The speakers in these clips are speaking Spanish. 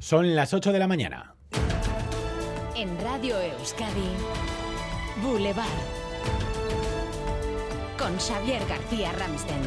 Son las 8 de la mañana. En Radio Euskadi, Boulevard. Con Xavier García Ramsten.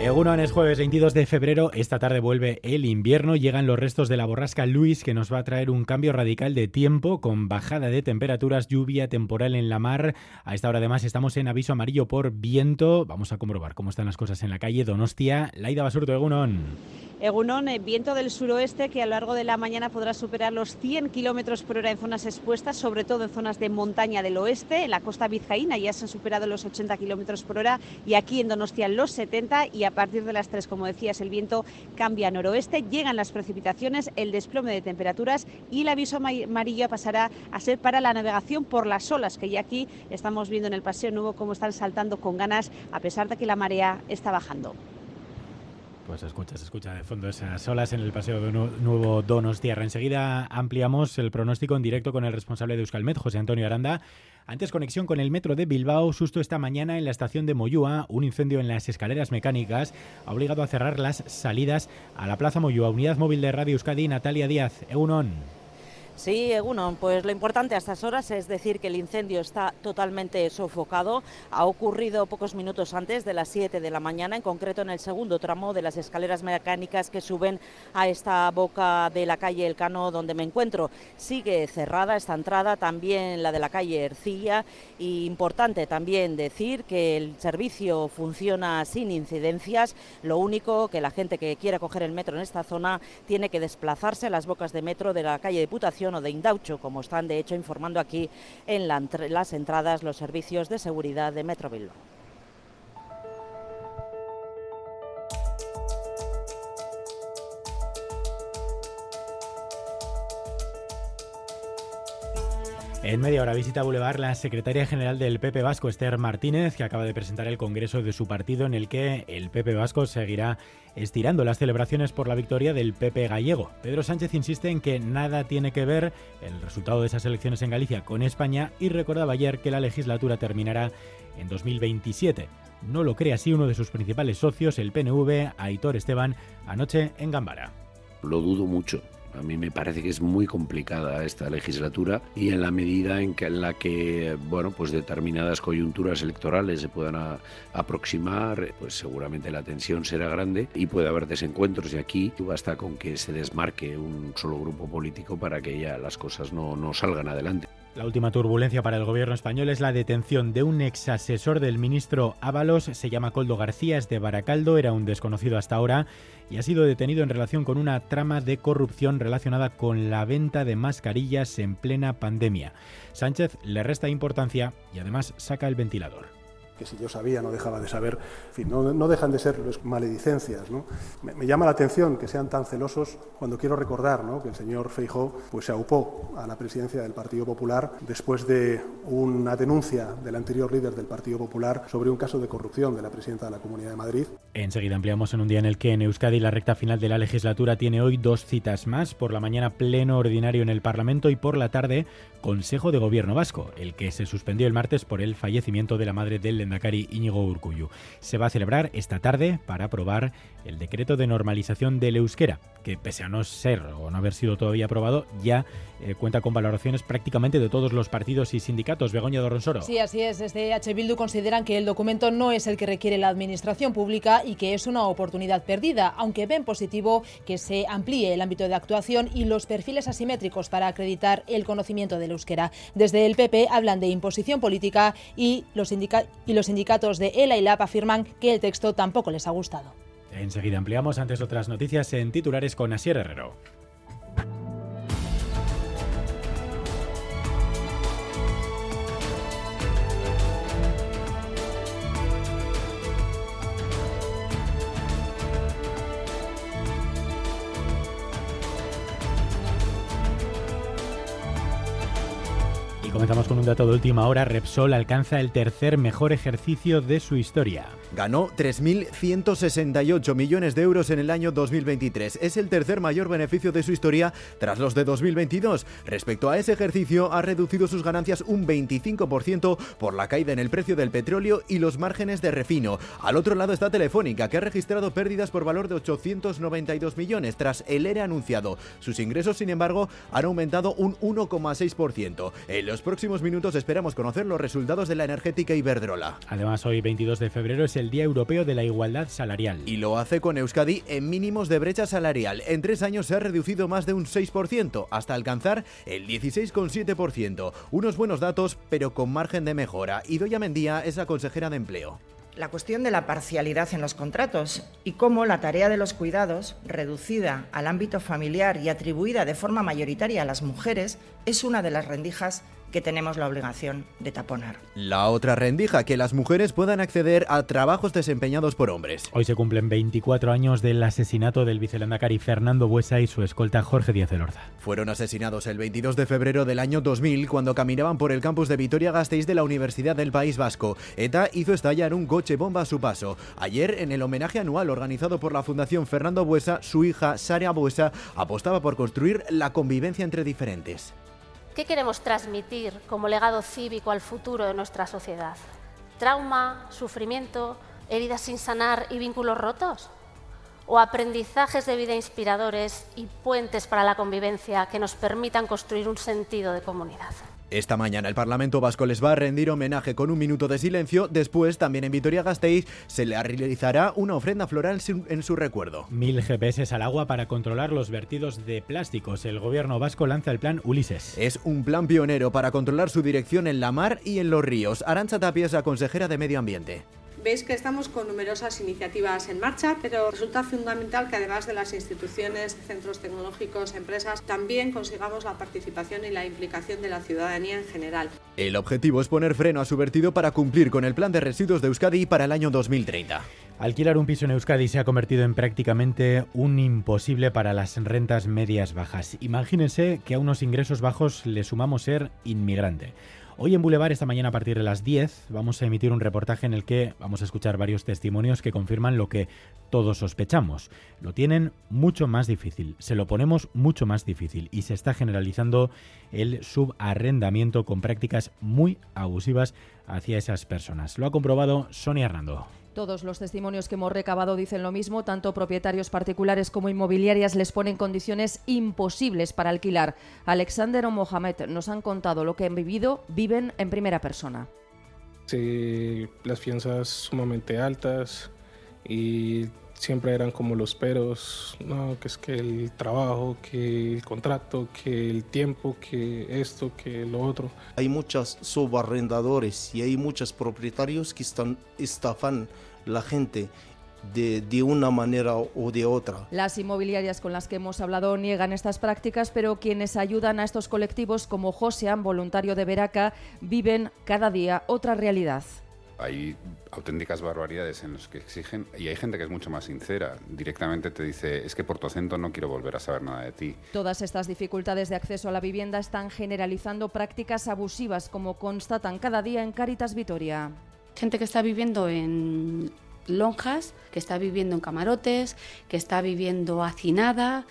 Egunon es jueves 22 de febrero. Esta tarde vuelve el invierno. Llegan los restos de la borrasca Luis, que nos va a traer un cambio radical de tiempo, con bajada de temperaturas, lluvia temporal en la mar. A esta hora, además, estamos en aviso amarillo por viento. Vamos a comprobar cómo están las cosas en la calle Donostia. Laida Basurto, Egunon. Egunon, eh, viento del suroeste que a lo largo de la mañana podrá superar los 100 kilómetros por hora en zonas expuestas, sobre todo en zonas de montaña del oeste. En la costa vizcaína ya se han superado los 80 kilómetros por hora y aquí en Donostia los 70. Y a partir de las 3, como decías, el viento cambia a noroeste, llegan las precipitaciones, el desplome de temperaturas y el aviso amarillo pasará a ser para la navegación por las olas, que ya aquí estamos viendo en el Paseo Nuevo cómo están saltando con ganas, a pesar de que la marea está bajando. Pues escucha, se escucha de fondo esas olas en el Paseo de Nuevo Tierra. Enseguida ampliamos el pronóstico en directo con el responsable de Euskalmet, José Antonio Aranda. Antes conexión con el metro de Bilbao, susto esta mañana en la estación de Moyúa, un incendio en las escaleras mecánicas ha obligado a cerrar las salidas a la Plaza Moyúa. Unidad móvil de Radio Euskadi, Natalia Díaz, Eunon. Sí, Egunon, pues lo importante a estas horas es decir que el incendio está totalmente sofocado. Ha ocurrido pocos minutos antes de las 7 de la mañana, en concreto en el segundo tramo de las escaleras mecánicas que suben a esta boca de la calle El Cano donde me encuentro. Sigue cerrada esta entrada, también la de la calle Ercilla. Y importante también decir que el servicio funciona sin incidencias. Lo único que la gente que quiera coger el metro en esta zona tiene que desplazarse a las bocas de metro de la calle Diputación o de Indaucho, como están de hecho informando aquí en las entradas los servicios de seguridad de Metro En media hora visita Boulevard la secretaria general del PP Vasco, Esther Martínez, que acaba de presentar el congreso de su partido en el que el PP Vasco seguirá estirando las celebraciones por la victoria del PP gallego. Pedro Sánchez insiste en que nada tiene que ver el resultado de esas elecciones en Galicia con España y recordaba ayer que la legislatura terminará en 2027. No lo cree así uno de sus principales socios, el PNV, Aitor Esteban, anoche en Gambara. Lo dudo mucho a mí me parece que es muy complicada esta legislatura y en la medida en, que, en la que bueno, pues determinadas coyunturas electorales se puedan aproximar, pues seguramente la tensión será grande y puede haber desencuentros y aquí basta con que se desmarque un solo grupo político para que ya las cosas no, no salgan adelante. La última turbulencia para el gobierno español es la detención de un ex asesor del ministro Ábalos, se llama Coldo García, es de Baracaldo, era un desconocido hasta ahora y ha sido detenido en relación con una trama de corrupción relacionada con la venta de mascarillas en plena pandemia. Sánchez le resta importancia y además saca el ventilador que si yo sabía no dejaba de saber, en fin, no, dejan de ser maledicencias. ¿no? Me, llama la atención que sean tan celosos cuando quiero recordar ¿no? que el señor Feijó pues, se aupó a la presidencia del Partido Popular después de una denuncia del anterior líder del Partido Popular sobre un caso de corrupción de la presidenta de la Comunidad de Madrid. Enseguida ampliamos en un día en el que en Euskadi la recta final de la legislatura tiene hoy dos citas más, por la mañana pleno ordinario en el Parlamento y por la tarde Consejo de Gobierno Vasco, el que se suspendió el martes por el fallecimiento de la madre del Lendakari Íñigo Urcuyu. Se va a celebrar esta tarde para aprobar el decreto de normalización del euskera, que pese a no ser o no haber sido todavía aprobado, ya eh, cuenta con valoraciones prácticamente de todos los partidos y sindicatos. Begoña Dorronsoro. Sí, así es. Desde H. Bildu consideran que el documento no es el que requiere la administración pública y que es una oportunidad perdida, aunque ven positivo que se amplíe el ámbito de actuación y los perfiles asimétricos para acreditar el conocimiento del euskera. Desde el PP hablan de imposición política y los, y los sindicatos de ELA y LAP afirman que el texto tampoco les ha gustado. Enseguida ampliamos antes otras noticias en titulares con Asier Herrero. Comenzamos con un dato de última hora. Repsol alcanza el tercer mejor ejercicio de su historia. Ganó 3.168 millones de euros en el año 2023. Es el tercer mayor beneficio de su historia tras los de 2022. Respecto a ese ejercicio, ha reducido sus ganancias un 25% por la caída en el precio del petróleo y los márgenes de refino. Al otro lado está Telefónica, que ha registrado pérdidas por valor de 892 millones tras el ERE anunciado. Sus ingresos, sin embargo, han aumentado un 1,6%. En los próximos minutos esperamos conocer los resultados de la energética Iberdrola. Además, hoy 22 de febrero es el Día Europeo de la Igualdad Salarial. Y lo hace con Euskadi en mínimos de brecha salarial. En tres años se ha reducido más de un 6%, hasta alcanzar el 16,7%. Unos buenos datos, pero con margen de mejora. Y Doya Mendía es la consejera de Empleo la cuestión de la parcialidad en los contratos y cómo la tarea de los cuidados, reducida al ámbito familiar y atribuida de forma mayoritaria a las mujeres, es una de las rendijas que tenemos la obligación de taponar. La otra rendija, que las mujeres puedan acceder a trabajos desempeñados por hombres. Hoy se cumplen 24 años del asesinato del vicelandacari Fernando Buesa y su escolta Jorge Díaz Elorza. Fueron asesinados el 22 de febrero del año 2000 cuando caminaban por el campus de Vitoria-Gasteiz de la Universidad del País Vasco. ETA hizo estallar un coche bomba a su paso. Ayer, en el homenaje anual organizado por la Fundación Fernando Buesa, su hija Sara Buesa apostaba por construir la convivencia entre diferentes. ¿Qué queremos transmitir como legado cívico al futuro de nuestra sociedad? ¿Trauma, sufrimiento, heridas sin sanar y vínculos rotos? ¿O aprendizajes de vida inspiradores y puentes para la convivencia que nos permitan construir un sentido de comunidad? Esta mañana el Parlamento Vasco les va a rendir homenaje con un minuto de silencio. Después, también en Vitoria-Gasteiz, se le realizará una ofrenda floral en su recuerdo. Mil GPS al agua para controlar los vertidos de plásticos. El gobierno vasco lanza el plan Ulises. Es un plan pionero para controlar su dirección en la mar y en los ríos. Arancha Tapia es la consejera de Medio Ambiente. Veis que estamos con numerosas iniciativas en marcha, pero resulta fundamental que además de las instituciones, centros tecnológicos, empresas, también consigamos la participación y la implicación de la ciudadanía en general. El objetivo es poner freno a su vertido para cumplir con el plan de residuos de Euskadi para el año 2030. Alquilar un piso en Euskadi se ha convertido en prácticamente un imposible para las rentas medias bajas. Imagínense que a unos ingresos bajos le sumamos ser inmigrante. Hoy en Boulevard, esta mañana a partir de las 10, vamos a emitir un reportaje en el que vamos a escuchar varios testimonios que confirman lo que todos sospechamos. Lo tienen mucho más difícil, se lo ponemos mucho más difícil y se está generalizando el subarrendamiento con prácticas muy abusivas hacia esas personas. Lo ha comprobado Sonia Hernando. Todos los testimonios que hemos recabado dicen lo mismo, tanto propietarios particulares como inmobiliarias les ponen condiciones imposibles para alquilar. Alexander o Mohamed nos han contado lo que han vivido, viven en primera persona. Sí, las fianzas sumamente altas y siempre eran como los peros, no, que es que el trabajo, que el contrato, que el tiempo, que esto, que lo otro. Hay muchos subarrendadores y hay muchos propietarios que están estafan la gente de, de, una manera o de otra. Las inmobiliarias con las que hemos hablado niegan estas prácticas, pero quienes ayudan a estos colectivos, como Josean, voluntario de Veraca, viven cada día otra realidad. Hay auténticas barbaridades en los que exigen y hay gente que es mucho más sincera. Directamente te dice, es que por tu acento no quiero volver a saber nada de ti. Todas estas dificultades de acceso a la vivienda están generalizando prácticas abusivas, como constatan cada día en Caritas Vitoria. Gente que está viviendo en lonjas, que está viviendo en camarotes, que está viviendo hacinada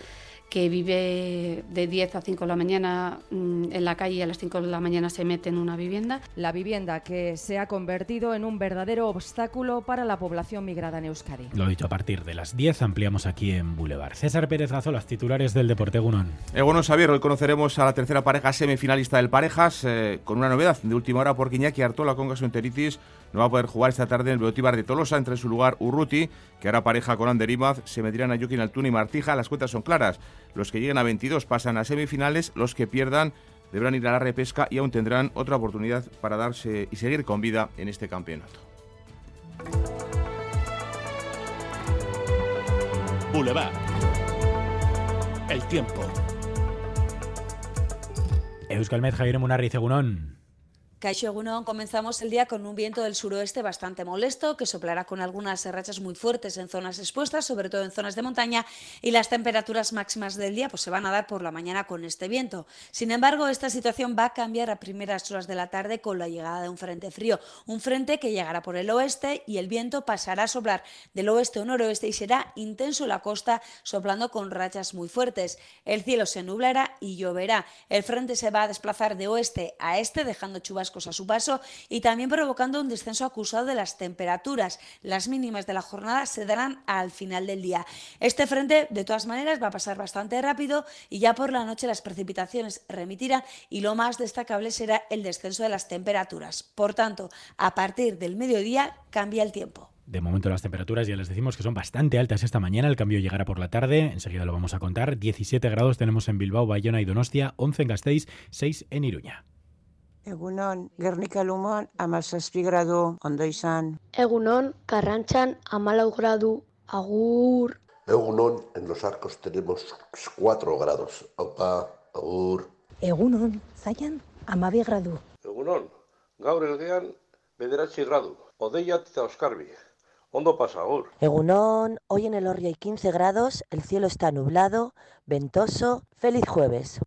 que vive de 10 a 5 de la mañana mm, en la calle y a las 5 de la mañana se mete en una vivienda. La vivienda que se ha convertido en un verdadero obstáculo para la población migrada en Euskadi. Lo dicho, a partir de las 10 ampliamos aquí en Boulevard. César Pérez Gazo, las titulares del Deporte Gunón. Eh, bueno, Xavier, hoy conoceremos a la tercera pareja semifinalista del Parejas eh, con una novedad de última hora porque Iñaki Artola con gastroenteritis no va a poder jugar esta tarde en el Beotíbar de Tolosa, entre su lugar Urruti, que hará pareja con Ander Imaz, se medirán a Joaquín Altuna y Martija. Las cuentas son claras. Los que lleguen a 22 pasan a semifinales, los que pierdan deberán ir a la repesca y aún tendrán otra oportunidad para darse y seguir con vida en este campeonato. Boulevard. El tiempo. Euskalmet Javier Munarri, Cegunón. Caixo Egunon, comenzamos el día con un viento del suroeste bastante molesto que soplará con algunas rachas muy fuertes en zonas expuestas, sobre todo en zonas de montaña, y las temperaturas máximas del día pues, se van a dar por la mañana con este viento. Sin embargo, esta situación va a cambiar a primeras horas de la tarde con la llegada de un frente frío, un frente que llegará por el oeste y el viento pasará a soplar del oeste o noroeste y será intenso en la costa, soplando con rachas muy fuertes. El cielo se nublará y lloverá. El frente se va a desplazar de oeste a este, dejando a su paso y también provocando un descenso acusado de las temperaturas. Las mínimas de la jornada se darán al final del día. Este frente, de todas maneras, va a pasar bastante rápido y ya por la noche las precipitaciones remitirán y lo más destacable será el descenso de las temperaturas. Por tanto, a partir del mediodía cambia el tiempo. De momento las temperaturas ya les decimos que son bastante altas esta mañana, el cambio llegará por la tarde, enseguida lo vamos a contar. 17 grados tenemos en Bilbao, Bayona y Donostia, 11 en Gasteiz, 6 en Iruña. Egunon, Gernika Lumon, amazazpi gradu, ondo izan. Egunon, Karranchan, amalau gradu, agur. Egunon, en los arcos tenemos 4 grados. Opa, agur. Egunon, Zaian, amabi gradu. Egunon, gaur elgean, bederatzi gradu. Odeiat eta Oskarbi. Ondo pasa, agur. Egunon, hoy en el Orri hay 15 grados, el cielo está nublado, ventoso. Feliz jueves.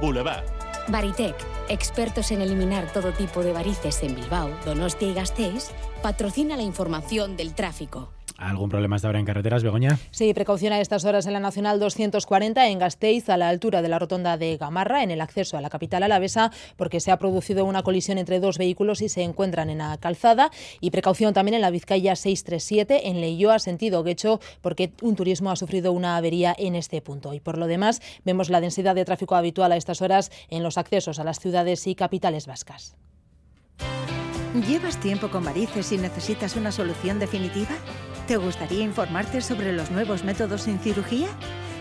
Boulevard. Baritec, expertos en eliminar todo tipo de varices en Bilbao, Donostia y Gasteiz, patrocina la información del tráfico. ¿Algún problema hasta ahora en carreteras, Begoña? Sí, precaución a estas horas en la Nacional 240 en Gasteiz, a la altura de la rotonda de Gamarra, en el acceso a la capital alavesa, porque se ha producido una colisión entre dos vehículos y se encuentran en la calzada. Y precaución también en la Vizcaya 637, en Leyoa, sentido Guecho, porque un turismo ha sufrido una avería en este punto. Y por lo demás, vemos la densidad de tráfico habitual a estas horas en los accesos a las ciudades y capitales vascas. ¿Llevas tiempo con varices y necesitas una solución definitiva? ¿Te gustaría informarte sobre los nuevos métodos sin cirugía?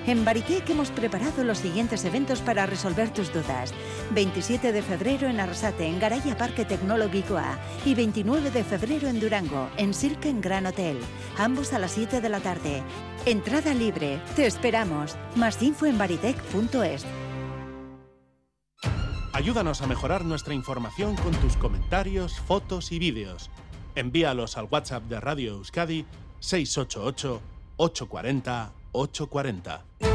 En Baritec hemos preparado los siguientes eventos para resolver tus dudas. 27 de febrero en Arrasate, en Garaya Parque Tecnológico A. Y 29 de febrero en Durango, en Silken Gran Hotel. Ambos a las 7 de la tarde. Entrada libre. Te esperamos. Más info en baritec.es. Ayúdanos a mejorar nuestra información con tus comentarios, fotos y vídeos. Envíalos al WhatsApp de Radio Euskadi 688 840 840.